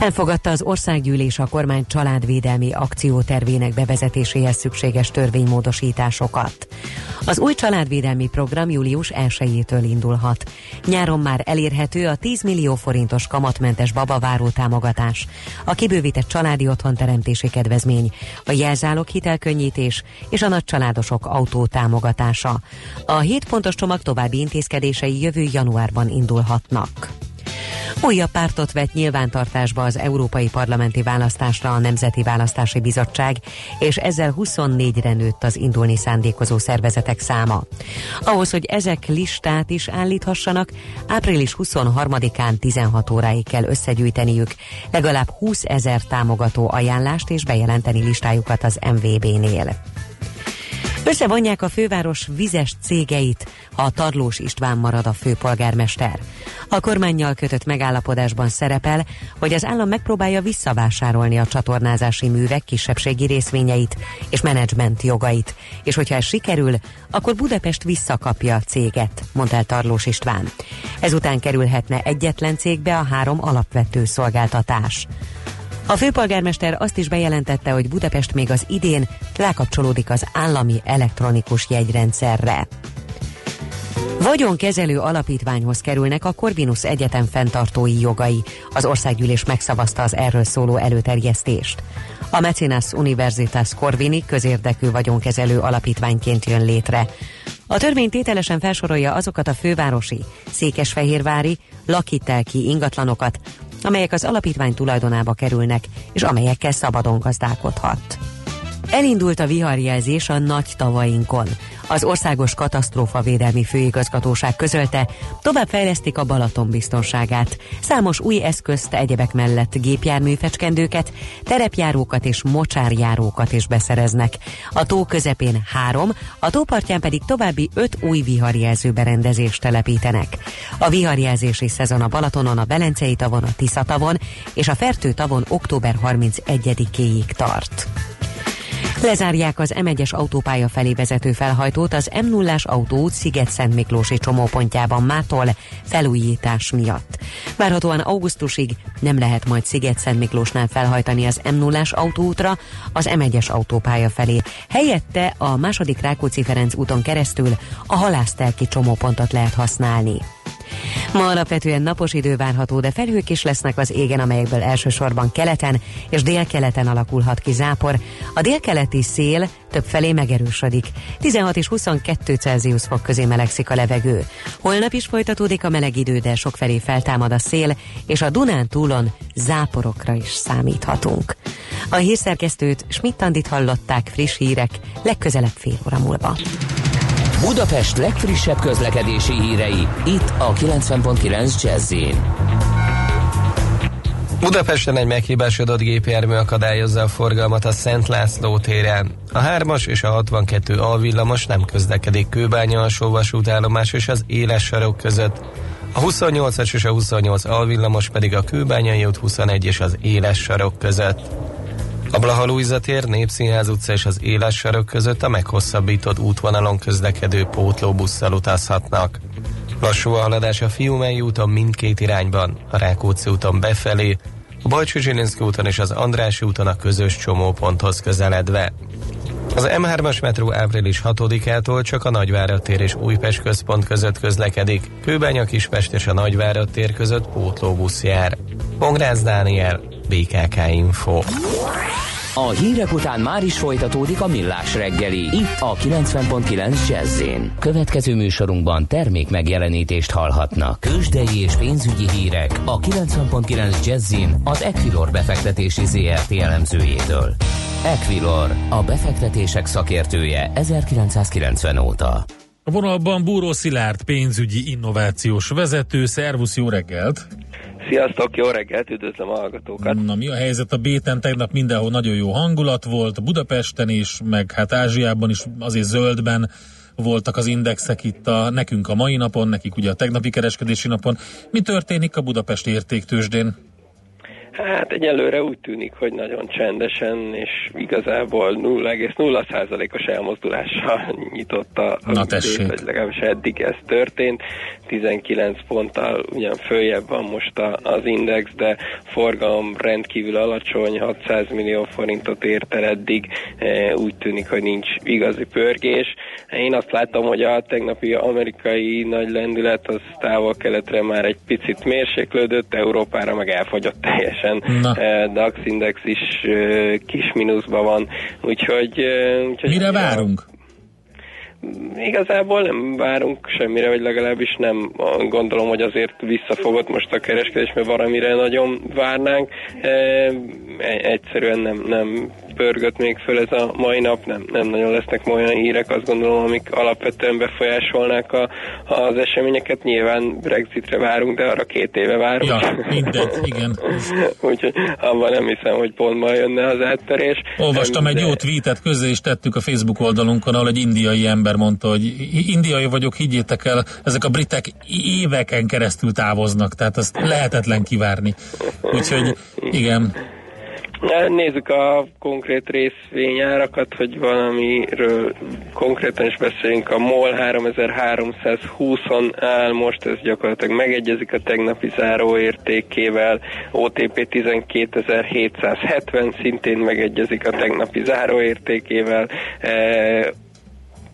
Elfogadta az országgyűlés a kormány családvédelmi akciótervének bevezetéséhez szükséges törvénymódosításokat. Az új családvédelmi program július 1-től indulhat. Nyáron már elérhető a 10 millió forintos kamatmentes babaváró támogatás, a kibővített családi otthonteremtési kedvezmény, a jelzálog hitelkönnyítés és a nagycsaládosok autó támogatása. A 7 pontos csomag további intézkedései jövő januárban indulhatnak. Újabb pártot vett nyilvántartásba az európai parlamenti választásra a Nemzeti Választási Bizottság, és ezzel 24-re nőtt az indulni szándékozó szervezetek száma. Ahhoz, hogy ezek listát is állíthassanak, április 23-án 16 óráig kell összegyűjteniük legalább 20 ezer támogató ajánlást és bejelenteni listájukat az MVB-nél. Összevonják a főváros vizes cégeit, ha a Tarlós István marad a főpolgármester. A kormányjal kötött megállapodásban szerepel, hogy az állam megpróbálja visszavásárolni a csatornázási művek kisebbségi részvényeit és menedzsment jogait, és hogyha ez sikerül, akkor Budapest visszakapja a céget, mondta el Tarlós István. Ezután kerülhetne egyetlen cégbe a három alapvető szolgáltatás. A főpolgármester azt is bejelentette, hogy Budapest még az idén rákapcsolódik az állami elektronikus jegyrendszerre. Vagyonkezelő alapítványhoz kerülnek a Corvinus Egyetem fenntartói jogai. Az országgyűlés megszavazta az erről szóló előterjesztést. A Mecenas Universitas Corvini közérdekű vagyonkezelő alapítványként jön létre. A törvény tételesen felsorolja azokat a fővárosi, székesfehérvári, lakitelki ingatlanokat, amelyek az alapítvány tulajdonába kerülnek, és amelyekkel szabadon gazdálkodhat. Elindult a viharjelzés a nagy tavainkon. Az Országos Katasztrófavédelmi Főigazgatóság közölte, tovább fejlesztik a Balaton biztonságát. Számos új eszközt egyebek mellett gépjárműfecskendőket, terepjárókat és mocsárjárókat is beszereznek. A tó közepén három, a tópartján pedig további öt új viharjelző berendezést telepítenek. A viharjelzési szezon a Balatonon, a Belencei tavon, a Tisza tavon és a Fertő tavon október 31-éig tart. Lezárják az M1-es autópálya felé vezető felhajtót az m 0 autóút Sziget-Szent Miklósi csomópontjában mától felújítás miatt. Várhatóan augusztusig nem lehet majd Sziget-Szent Miklósnál felhajtani az m 0 autóútra az M1-es autópálya felé. Helyette a második Rákóczi-Ferenc úton keresztül a halásztelki csomópontot lehet használni. Ma alapvetően napos idő várható, de felhők is lesznek az égen, amelyekből elsősorban keleten és délkeleten alakulhat ki zápor. A délkeleti szél több felé megerősödik. 16 és 22 Celsius fok közé melegszik a levegő. Holnap is folytatódik a meleg idő, de sok felé feltámad a szél, és a Dunán túlon záporokra is számíthatunk. A hírszerkesztőt Schmidt-Andit hallották friss hírek, legközelebb fél óra múlva. Budapest legfrissebb közlekedési hírei, itt a 90.9 jazz Budapesten egy meghibásodott gépjármű akadályozza a forgalmat a Szent László téren. A 3-as és a 62 alvillamos nem közlekedik Kőbánya alsó vasútállomás és az éles sarok között. A 28-as és a 28 alvillamos pedig a Kőbányai út 21 és az éles sarok között. A Blaha tér, Népszínház utca és az éles sarok között a meghosszabbított útvonalon közlekedő pótlóbusszal utazhatnak. Lassú a haladás a Fiumei úton mindkét irányban, a Rákóczi úton befelé, a Zsilinszki úton és az Andrási úton a közös csomóponthoz közeledve. Az M3-as metró április 6-ától csak a Nagyvárad tér és Újpest központ között közlekedik, Kőbánya Kispest és a Nagyvárad tér között pótlóbusz jár. Pongrász Dániel, BKK Info. A hírek után már is folytatódik a millás reggeli, itt a 90.9 jazz Következő műsorunkban termék megjelenítést hallhatnak. Kősdei és pénzügyi hírek a 90.9 jazz az Equilor befektetési ZRT elemzőjétől. Equilor, a befektetések szakértője 1990 óta. A vonalban Búró Szilárd pénzügyi innovációs vezető. Szervusz, jó reggelt! Sziasztok, jó reggelt, üdvözlöm a hallgatókat! Na mi a helyzet a Béten? Tegnap mindenhol nagyon jó hangulat volt, Budapesten is, meg hát Ázsiában is azért zöldben voltak az indexek itt a, nekünk a mai napon, nekik ugye a tegnapi kereskedési napon. Mi történik a Budapest értéktősdén? Hát egyelőre úgy tűnik, hogy nagyon csendesen és igazából 0,0%-os elmozdulással nyitott a, Na tessék. vagy legalábbis eddig ez történt. 19 ponttal ugyan följebb van most a, az index, de forgalom rendkívül alacsony, 600 millió forintot ért el eddig, e, úgy tűnik, hogy nincs igazi pörgés. Én azt látom, hogy a tegnapi amerikai nagy lendület az távol-keletre már egy picit mérséklődött, Európára meg elfogyott teljesen. Na. E, DAX index is e, kis mínuszban van, úgyhogy... e, úgyhogy Mire várunk? Igazából nem várunk semmire, vagy legalábbis nem gondolom, hogy azért visszafogott most a kereskedés, mert valamire nagyon várnánk. E, egyszerűen nem, nem pörgött még föl ez a mai nap, nem, nem nagyon lesznek olyan hírek, azt gondolom, amik alapvetően befolyásolnák a, az eseményeket. Nyilván Brexitre várunk, de arra két éve várunk. Ja, mindegy, igen. Úgyhogy abban nem hiszem, hogy pont ma jönne az áttörés. Olvastam de... egy jó tweetet, közé is tettük a Facebook oldalunkon, ahol egy indiai ember mondta, hogy indiai vagyok, higgyétek el, ezek a britek éveken keresztül távoznak, tehát azt lehetetlen kivárni. Úgyhogy igen, Nézzük a konkrét részvényárakat, hogy valamiről konkrétan is beszéljünk. A MOL 3320-on áll most, ez gyakorlatilag megegyezik a tegnapi záróértékével. OTP 12770 szintén megegyezik a tegnapi záróértékével.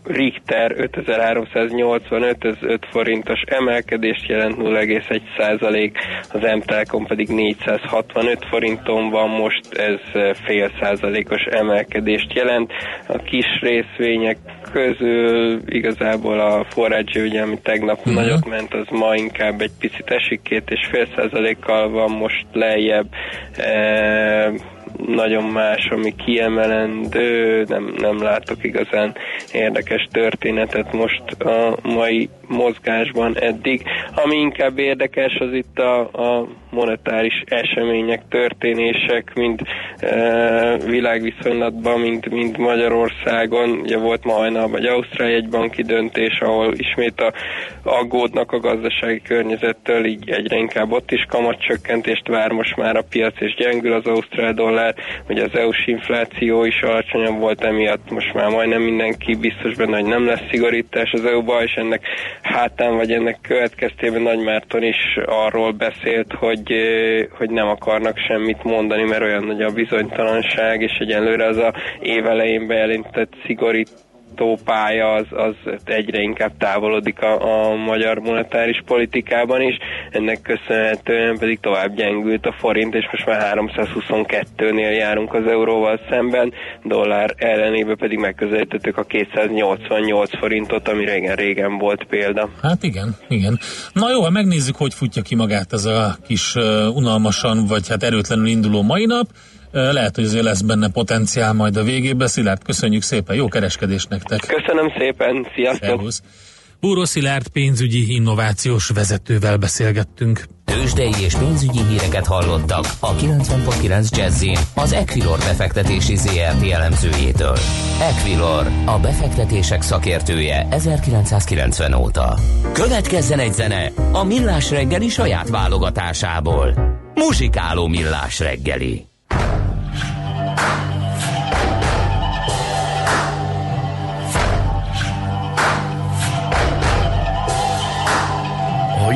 Richter 5385, ez 5 forintos emelkedést jelent 0,1 százalék, az m pedig 465 forinton van most, ez fél százalékos emelkedést jelent. A kis részvények közül igazából a forrádzsi, ugye, ami tegnap uh-huh. nagyot ment, az ma inkább egy picit esik, két és fél százalékkal van most lejjebb. E- nagyon más, ami kiemelendő, nem, nem látok igazán érdekes történetet most a mai mozgásban eddig. Ami inkább érdekes, az itt a, a monetáris események, történések, mind e, világviszonylatban, mind, mind Magyarországon. Ugye volt ma hajnalban egy Ausztrál egy banki döntés, ahol ismét a, aggódnak a gazdasági környezettől, így egyre inkább ott is kamatcsökkentést vár most már a piac, és gyengül az Ausztrál dollár. Ugye az EU-s infláció is alacsonyabb volt emiatt, most már majdnem mindenki biztos benne, hogy nem lesz szigorítás az EU-ba, és ennek hátán, vagy ennek következtében Nagy Márton is arról beszélt, hogy, hogy nem akarnak semmit mondani, mert olyan nagy a bizonytalanság, és egyenlőre az a évelején bejelentett szigorít pálya az, az egyre inkább távolodik a, a magyar monetáris politikában is, ennek köszönhetően pedig tovább gyengült a forint, és most már 322-nél járunk az euróval szemben, dollár ellenébe pedig megközelítettük a 288 forintot, ami régen-régen volt példa. Hát igen, igen. Na jó, ha megnézzük, hogy futja ki magát ez a kis uh, unalmasan, vagy hát erőtlenül induló mai nap, lehet, hogy azért lesz benne potenciál majd a végében. Szilárd, köszönjük szépen, jó kereskedés nektek! Köszönöm szépen, sziasztok! Szervusz. Búró Szilárd pénzügyi innovációs vezetővel beszélgettünk. Tőzsdei és pénzügyi híreket hallottak a 90.9 jazz az Equilor befektetési ZRT elemzőjétől. Equilor, a befektetések szakértője 1990 óta. Következzen egy zene a Millás reggeli saját válogatásából. Muzsikáló Millás reggeli.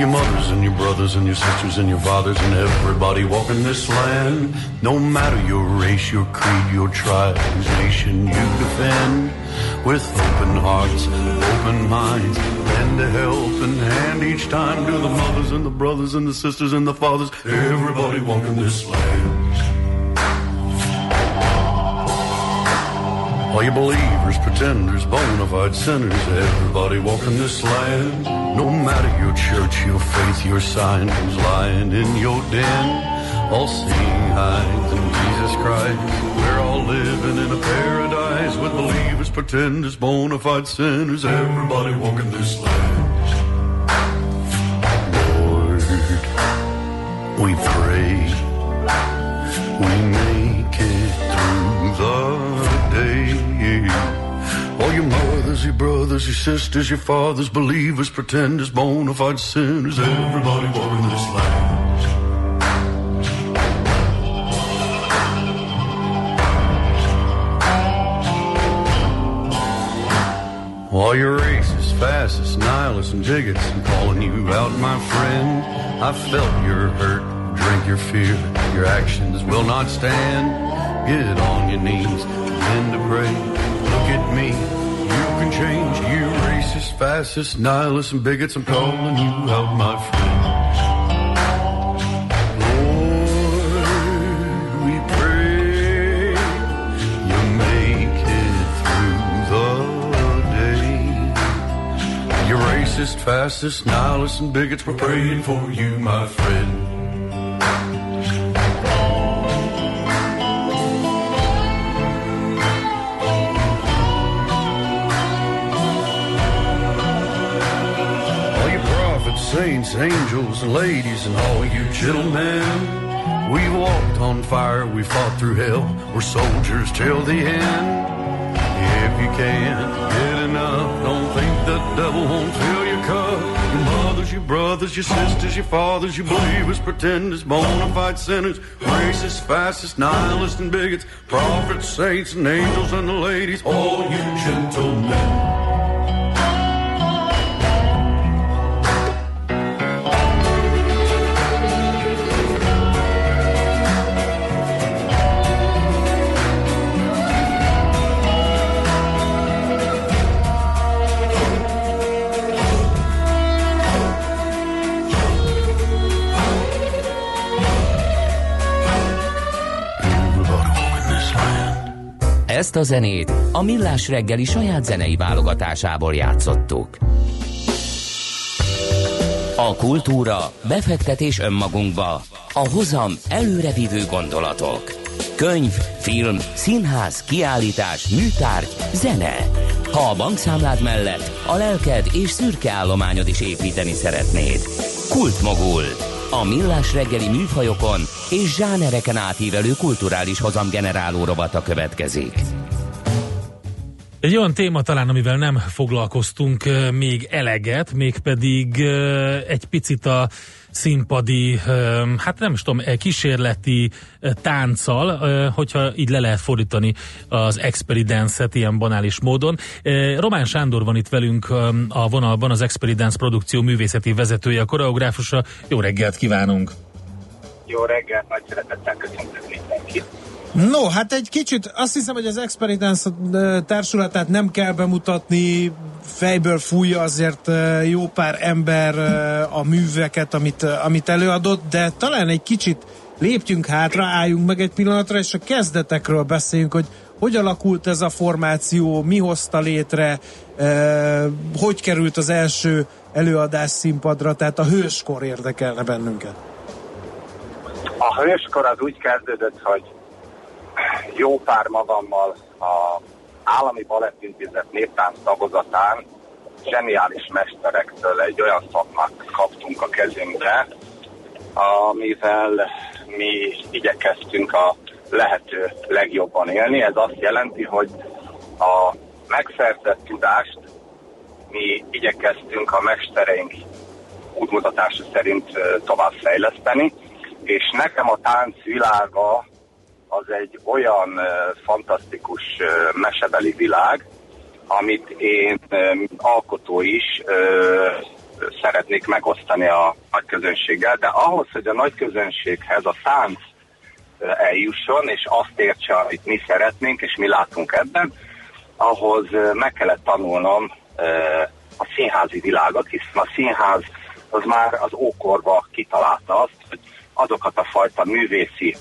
Your mothers and your brothers and your sisters and your fathers and everybody walking this land. No matter your race, your creed, your tribe, whose nation you defend. With open hearts, open minds, lend a helping hand each time to the mothers and the brothers and the sisters and the fathers. Everybody walking this land. All you believers, pretenders, bona fide sinners, everybody walking this land. No matter your church, your faith, your sign, who's lying in your den. All seeing eyes in Jesus Christ. We're all living in a paradise with believers, pretenders, bona fide sinners, everybody walking this land. Lord, we pray we make your your brothers, your sisters, your fathers, believers, pretenders, bona fide sinners, everybody walking this land. All your racists, fascists, nihilists, and bigots, I'm calling you out, my friend. I felt your hurt, drink your fear, your actions will not stand. Get on your knees, begin to pray. Look at me, change. You racist, fascist, nihilists, and bigots, I'm calling you out, my friend. Lord, we pray you make it through the day. You racist, fascist, nihilists, and bigots, we're praying for you, my friend. Saints, angels, and ladies, and all you gentlemen. We walked on fire, we fought through hell. We're soldiers till the end. If you can't get enough, don't think the devil won't fill your cup. Your mothers, your brothers, your sisters, your fathers, your believers, pretenders, bona fide sinners, racists, fascists, nihilists, and bigots, prophets, saints, and angels, and the ladies, all you gentlemen. Ezt a zenét a Millás reggeli saját zenei válogatásából játszottuk. A kultúra, befektetés önmagunkba, a hozam előrevívő gondolatok. Könyv, film, színház, kiállítás, műtárgy, zene. Ha a bankszámlád mellett a lelked és szürke állományod is építeni szeretnéd. Kultmogul. A millás reggeli műfajokon és zsánereken átívelő kulturális hozamgeneráló rovata következik. Egy olyan téma talán, amivel nem foglalkoztunk még eleget, mégpedig egy picit a színpadi, hát nem is tudom, kísérleti tánccal, hogyha így le lehet fordítani az Experience-et ilyen banális módon. Román Sándor van itt velünk a vonalban, az Experience produkció művészeti vezetője, a koreográfusa. Jó reggelt kívánunk! Jó reggelt, nagy szeretettel köszöntök mindenkit! No, hát egy kicsit azt hiszem, hogy az Experience társulatát nem kell bemutatni, fejből fújja azért jó pár ember a műveket, amit, amit előadott, de talán egy kicsit lépjünk hátra, álljunk meg egy pillanatra, és a kezdetekről beszéljünk, hogy hogy alakult ez a formáció, mi hozta létre, hogy került az első előadás színpadra, tehát a hőskor érdekelne bennünket. A hőskor az úgy kezdődött, hogy jó pár magammal a Állami Balettintézet néptánc tagozatán zseniális mesterektől egy olyan szakmát kaptunk a kezünkbe, amivel mi igyekeztünk a lehető legjobban élni. Ez azt jelenti, hogy a megszerzett tudást mi igyekeztünk a mestereink útmutatása szerint tovább fejleszteni, és nekem a tánc világa az egy olyan uh, fantasztikus mesebeli világ, amit én uh, alkotó is szeretnék megosztani a nagy közönséggel, de ahhoz, hogy a nagy közönséghez a uh, eljusson, és azt értse, amit mi szeretnénk, és mi látunk ebben, ahhoz meg kellett tanulnom a színházi világot, hiszen a színház az már az ókorba kitalálta azt, hogy azokat a fajta művészi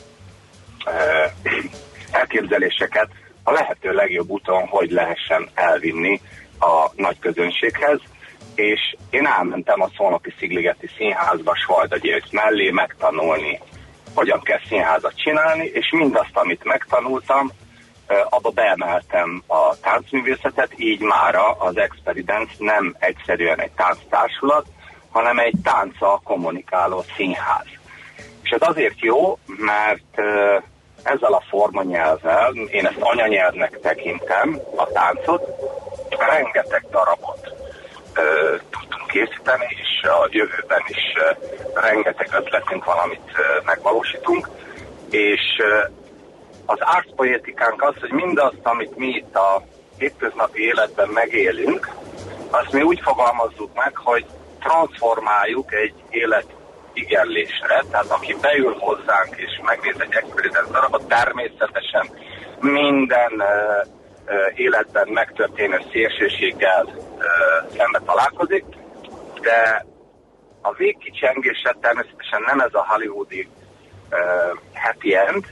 elképzeléseket a lehető legjobb úton, hogy lehessen elvinni a nagy közönséghez, és én elmentem a Szolnoki Szigligeti Színházba Svajda György mellé megtanulni, hogyan kell színházat csinálni, és mindazt, amit megtanultam, abba beemeltem a táncművészetet, így mára az Experience nem egyszerűen egy tánctársulat, hanem egy tánca kommunikáló színház. És ez azért jó, mert ezzel a formanyelvvel, én ezt anyanyelvnek tekintem, a táncot, rengeteg darabot ö, tudtunk készíteni, és a jövőben is ö, rengeteg ötletünk van, amit ö, megvalósítunk, és ö, az ártpoétikánk az, hogy mindazt, amit mi itt a hétköznapi életben megélünk, azt mi úgy fogalmazzuk meg, hogy transformáljuk egy élet igenlésre, tehát aki beül hozzánk és megnéz egy experience darabot, természetesen minden uh, életben megtörténő szélsőséggel uh, szembe találkozik, de a végkicsengése természetesen nem ez a hollywoodi uh, happy end,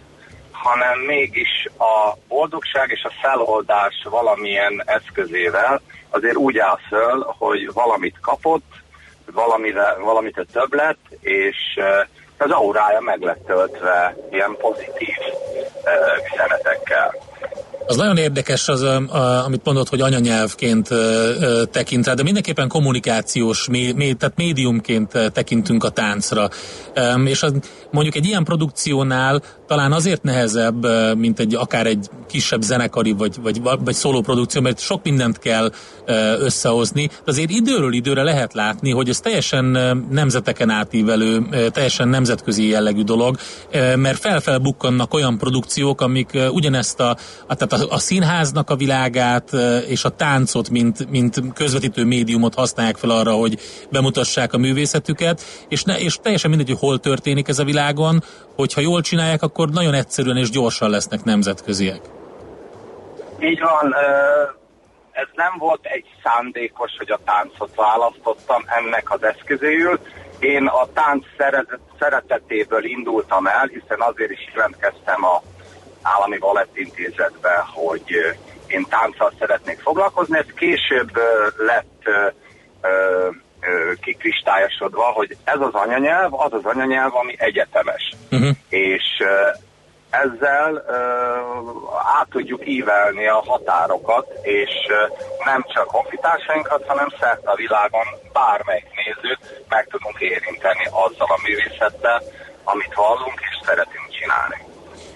hanem mégis a boldogság és a feloldás valamilyen eszközével azért úgy áll föl, hogy valamit kapott, valamire, valamit több lett, és az aurája meg lett töltve ilyen pozitív üzenetekkel. Az nagyon érdekes az, amit mondod, hogy anyanyelvként tekint rá, de mindenképpen kommunikációs, tehát médiumként tekintünk a táncra. És az, mondjuk egy ilyen produkciónál talán azért nehezebb, mint egy akár egy kisebb zenekari vagy, vagy, vagy szóló produkció, mert sok mindent kell összehozni, de azért időről időre lehet látni, hogy ez teljesen nemzeteken átívelő, teljesen nemzetközi jellegű dolog, mert felfelbukkannak olyan produkciók, amik ugyanezt a, a, tehát a, a színháznak a világát és a táncot, mint, mint közvetítő médiumot használják fel arra, hogy bemutassák a művészetüket, és, ne, és teljesen mindegy, hogy hol történik ez a világon, hogyha jól csinálják, akkor nagyon egyszerűen és gyorsan lesznek nemzetköziek. Így van, ez nem volt egy szándékos, hogy a táncot választottam ennek az eszközéül. Én a tánc szeretetéből indultam el, hiszen azért is jelentkeztem a állami balettintézetbe, hogy én tánccal szeretnék foglalkozni. Ez később lett kikristályosodva, hogy ez az anyanyelv, az az anyanyelv, ami egyetemes. Uh-huh. És ezzel uh, át tudjuk ívelni a határokat, és uh, nem csak honfitársainkat, hanem szerte a világon bármelyik nézőt meg tudunk érinteni azzal a művészettel, amit hallunk és szeretünk csinálni.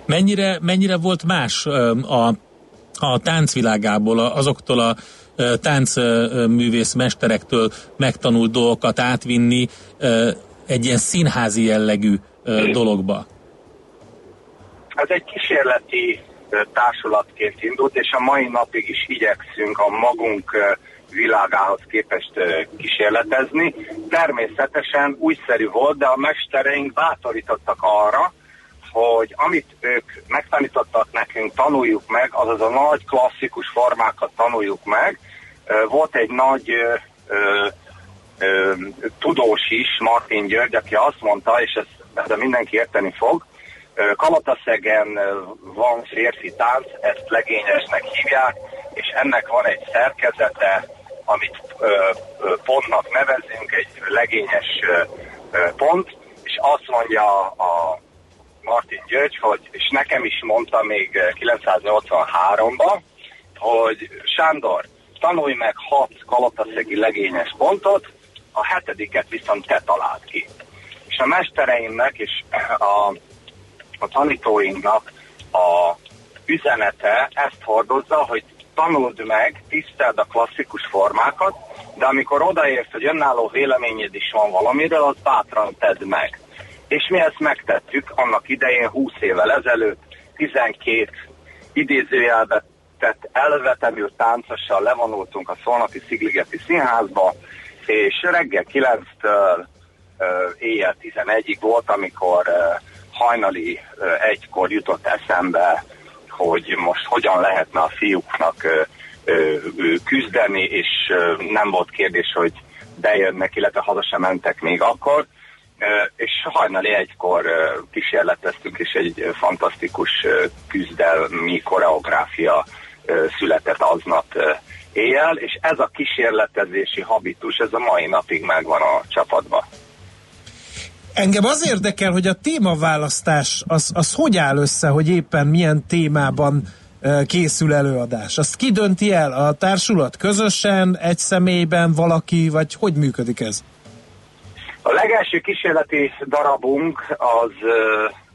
Mennyire, mennyire volt más a, a táncvilágából, azoktól a táncművész mesterektől megtanult dolgokat átvinni egy ilyen színházi jellegű dologba? Ez egy kísérleti társulatként indult, és a mai napig is igyekszünk a magunk világához képest kísérletezni. Természetesen újszerű volt, de a mestereink bátorítottak arra, hogy amit ők megtanítottak nekünk, tanuljuk meg, azaz a nagy klasszikus formákat tanuljuk meg. Volt egy nagy tudós is, Martin György, aki azt mondta, és ezt de mindenki érteni fog, Kalataszegen van férfi tánc, ezt legényesnek hívják, és ennek van egy szerkezete, amit pontnak nevezünk, egy legényes pont, és azt mondja a Martin György, hogy, és nekem is mondta még 983-ban, hogy Sándor, tanulj meg hat kalataszegi legényes pontot, a hetediket viszont te találd ki. És a mestereimnek és a, a tanítóinknak a üzenete ezt hordozza, hogy tanuld meg, tiszteld a klasszikus formákat, de amikor odaérsz, hogy önálló véleményed is van valamiről, az bátran tedd meg. És mi ezt megtettük annak idején 20 évvel ezelőtt, 12 idézőjelbe tett elvetemű táncossal levonultunk a Szolnoki Szigligeti Színházba, és reggel 9-től éjjel 11-ig volt, amikor hajnali egykor jutott eszembe, hogy most hogyan lehetne a fiúknak küzdeni, és nem volt kérdés, hogy bejönnek, illetve haza sem mentek még akkor, és hajnali egykor kísérleteztünk, és egy fantasztikus küzdelmi koreográfia született aznap éjjel, és ez a kísérletezési habitus, ez a mai napig megvan a csapatban. Engem az érdekel, hogy a témaválasztás az, az hogy áll össze, hogy éppen milyen témában készül előadás. Azt ki dönti el? A társulat közösen, egy személyben, valaki, vagy hogy működik ez? A legelső kísérleti darabunk az,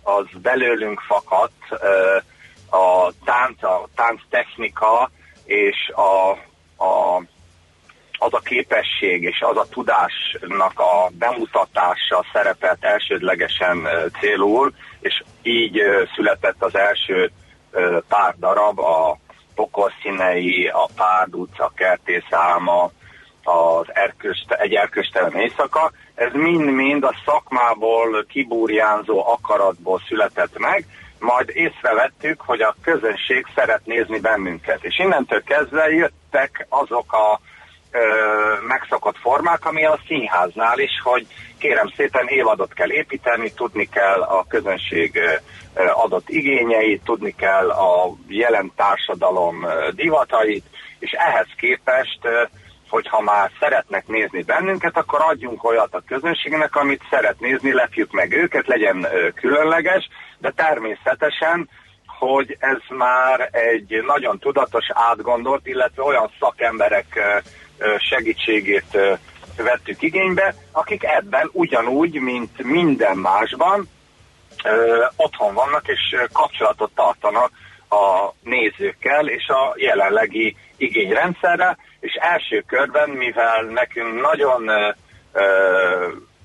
az belőlünk fakadt, a tánc, a tánc technika és a, a, az a képesség és az a tudásnak a bemutatása szerepelt elsődlegesen célul, és így született az első pár darab, a Pokorszínei, a Párd utca, Kertészálma, az erköst, egy erköstelen éjszaka, ez mind-mind a szakmából kiburjánzó akaratból született meg, majd észrevettük, hogy a közönség szeret nézni bennünket. És innentől kezdve jöttek azok a ö, megszokott formák, ami a színháznál is, hogy kérem szépen évadot kell építeni, tudni kell a közönség adott igényeit, tudni kell a jelen társadalom divatait, és ehhez képest ö, hogyha már szeretnek nézni bennünket, akkor adjunk olyat a közönségnek, amit szeret nézni, lepjük meg őket, legyen különleges, de természetesen, hogy ez már egy nagyon tudatos, átgondolt, illetve olyan szakemberek segítségét vettük igénybe, akik ebben ugyanúgy, mint minden másban otthon vannak és kapcsolatot tartanak a nézőkkel és a jelenlegi igényrendszerre, és első körben, mivel nekünk nagyon ö, ö,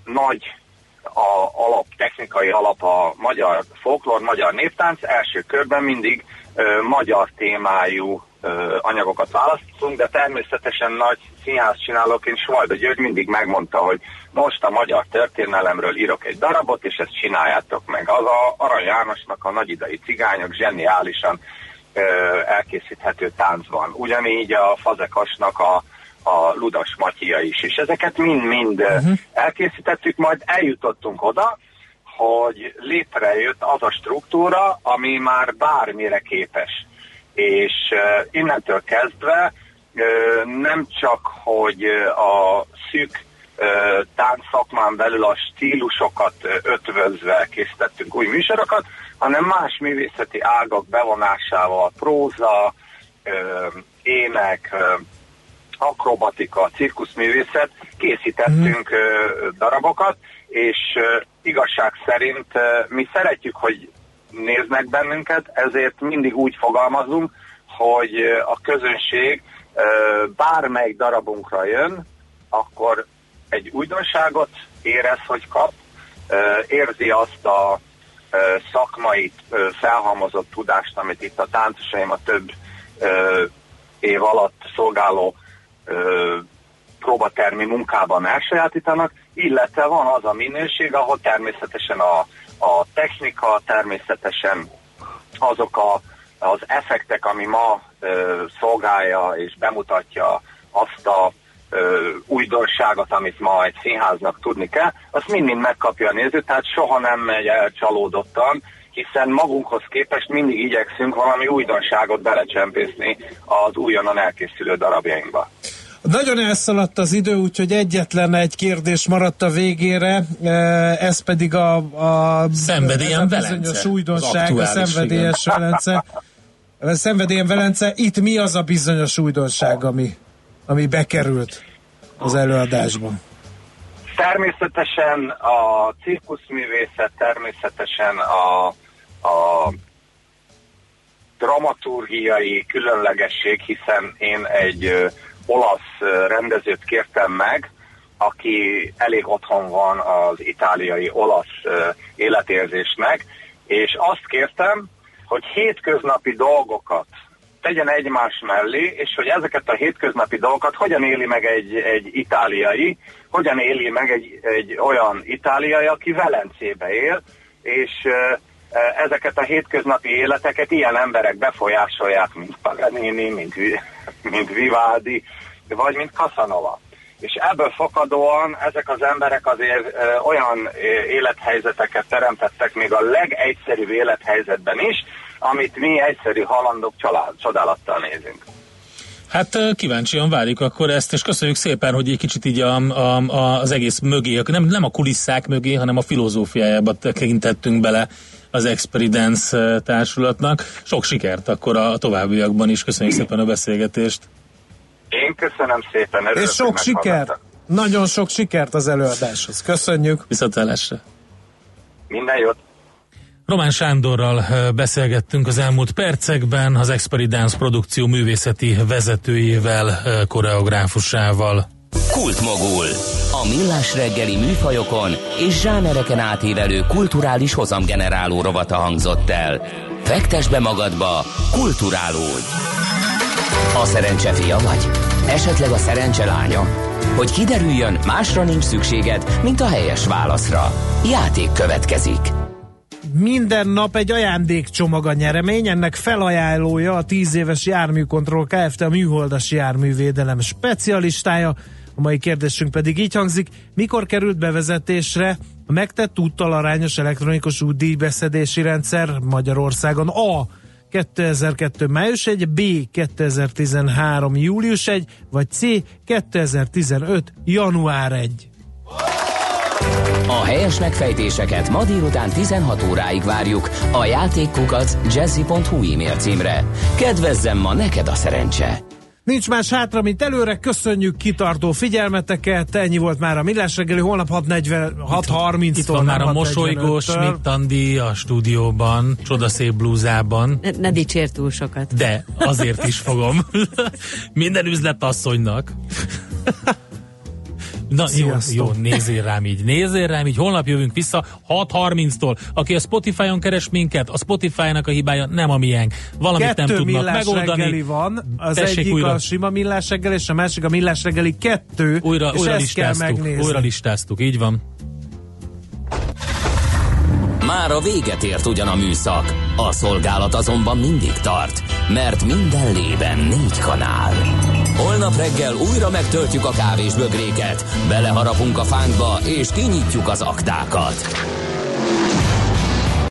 nagy a alap, technikai alap a magyar folklór, magyar néptánc, első körben mindig ö, magyar témájú ö, anyagokat választunk, de természetesen nagy színház csinálóként Svajda György mindig megmondta, hogy most a magyar történelemről írok egy darabot, és ezt csináljátok meg. Az a Arany Jánosnak a nagyidai cigányok zseniálisan elkészíthető táncban. Ugyanígy a Fazekasnak a, a Ludas Matyia is, és ezeket mind-mind uh-huh. elkészítettük, majd eljutottunk oda, hogy létrejött az a struktúra, ami már bármire képes. És uh, innentől kezdve uh, nem csak, hogy a szűk uh, táncszakmán belül a stílusokat ötvözve készítettünk új műsorokat, hanem más művészeti ágak bevonásával, próza, ének, akrobatika, cirkuszművészet, készítettünk mm. darabokat, és igazság szerint mi szeretjük, hogy néznek bennünket, ezért mindig úgy fogalmazunk, hogy a közönség bármelyik darabunkra jön, akkor egy újdonságot érez, hogy kap, érzi azt a szakmai felhalmozott tudást, amit itt a táncosaim a több év alatt szolgáló próbatermi munkában elsajátítanak, illetve van az a minőség, ahol természetesen a, a technika, természetesen azok a, az effektek, ami ma ö, szolgálja és bemutatja azt a újdonságot, amit ma egy színháznak tudni kell, azt mind-mind megkapja a néző, tehát soha nem megy el csalódottan, hiszen magunkhoz képest mindig igyekszünk valami újdonságot belecsempészni az újonnan elkészülő darabjainkba. Nagyon elszaladt az idő, úgyhogy egyetlen egy kérdés maradt a végére, ez pedig a, a Szenvedélyen bizonyos újdonság, a szenvedélyes Velence. A szenvedélyen Velence, itt mi az a bizonyos újdonság, ami, ami bekerült az előadásban? Természetesen a cirkuszművészet, természetesen a, a dramaturgiai különlegesség, hiszen én egy olasz rendezőt kértem meg, aki elég otthon van az itáliai olasz életérzésnek, és azt kértem, hogy hétköznapi dolgokat tegyen egymás mellé, és hogy ezeket a hétköznapi dolgokat hogyan éli meg egy, egy itáliai, hogyan éli meg egy, egy olyan itáliai, aki Velencébe él, és ezeket a hétköznapi életeket ilyen emberek befolyásolják, mint Paganini, mint, mint Vivaldi, vagy mint Casanova. És ebből fakadóan ezek az emberek azért ö, olyan élethelyzeteket teremtettek még a legegyszerűbb élethelyzetben is, amit mi egyszerű halandók család, csodálattal nézünk. Hát kíváncsian várjuk akkor ezt, és köszönjük szépen, hogy egy kicsit így a, a, a, az egész mögé, nem, nem a kulisszák mögé, hanem a filozófiájába tekintettünk bele az Experience társulatnak. Sok sikert akkor a továbbiakban is. Köszönjük szépen a beszélgetést. Én köszönöm szépen. Örülök, És sok siker. Nagyon sok sikert az előadáshoz. Köszönjük. Viszontlátásra. Minden jót. Román Sándorral beszélgettünk az elmúlt percekben, az Experience produkció művészeti vezetőjével, koreográfusával. Kultmogul. A millás reggeli műfajokon és zsánereken átívelő kulturális hozamgeneráló rovata hangzott el. Fektes be magadba, kulturálódj! A szerencse fia vagy? Esetleg a szerencse lánya? Hogy kiderüljön, másra nincs szükséged, mint a helyes válaszra. Játék következik minden nap egy ajándékcsomag a nyeremény, ennek felajánlója a 10 éves járműkontroll Kft. a műholdas járművédelem specialistája. A mai kérdésünk pedig így hangzik, mikor került bevezetésre a megtett úttal arányos elektronikus útdíjbeszedési rendszer Magyarországon? A. 2002. május 1, B. 2013. július 1, vagy C. 2015. január 1. A helyes megfejtéseket ma délután 16 óráig várjuk a játékkukat jazzy.hu e-mail címre. Kedvezzem ma neked a szerencse! Nincs más hátra, mint előre. Köszönjük kitartó figyelmeteket. Ennyi volt már a Millás reggeli. Holnap 6.30-tól. Itt van már a mosolygós Schmidt Andi a stúdióban, csodaszép blúzában. Ne, ne dicsér túl sokat. De azért is fogom. Minden üzletasszonynak. Na jó, jó, nézzél rám így, nézzél rám így, holnap jövünk vissza 6.30-tól. Aki a Spotify-on keres minket, a Spotify-nak a hibája nem a miénk. Valamit Kettő nem tudnak megoldani. van, az Tessék egyik újra. a sima millás reggeli, és a másik a millás reggeli kettő, újra, és újra ezt kell megnézni. Újra listáztuk, így van. Már a véget ért ugyan a műszak, a szolgálat azonban mindig tart, mert minden lében négy kanál. Holnap reggel újra megtöltjük a kávés bögréket, beleharapunk a fánkba és kinyitjuk az aktákat.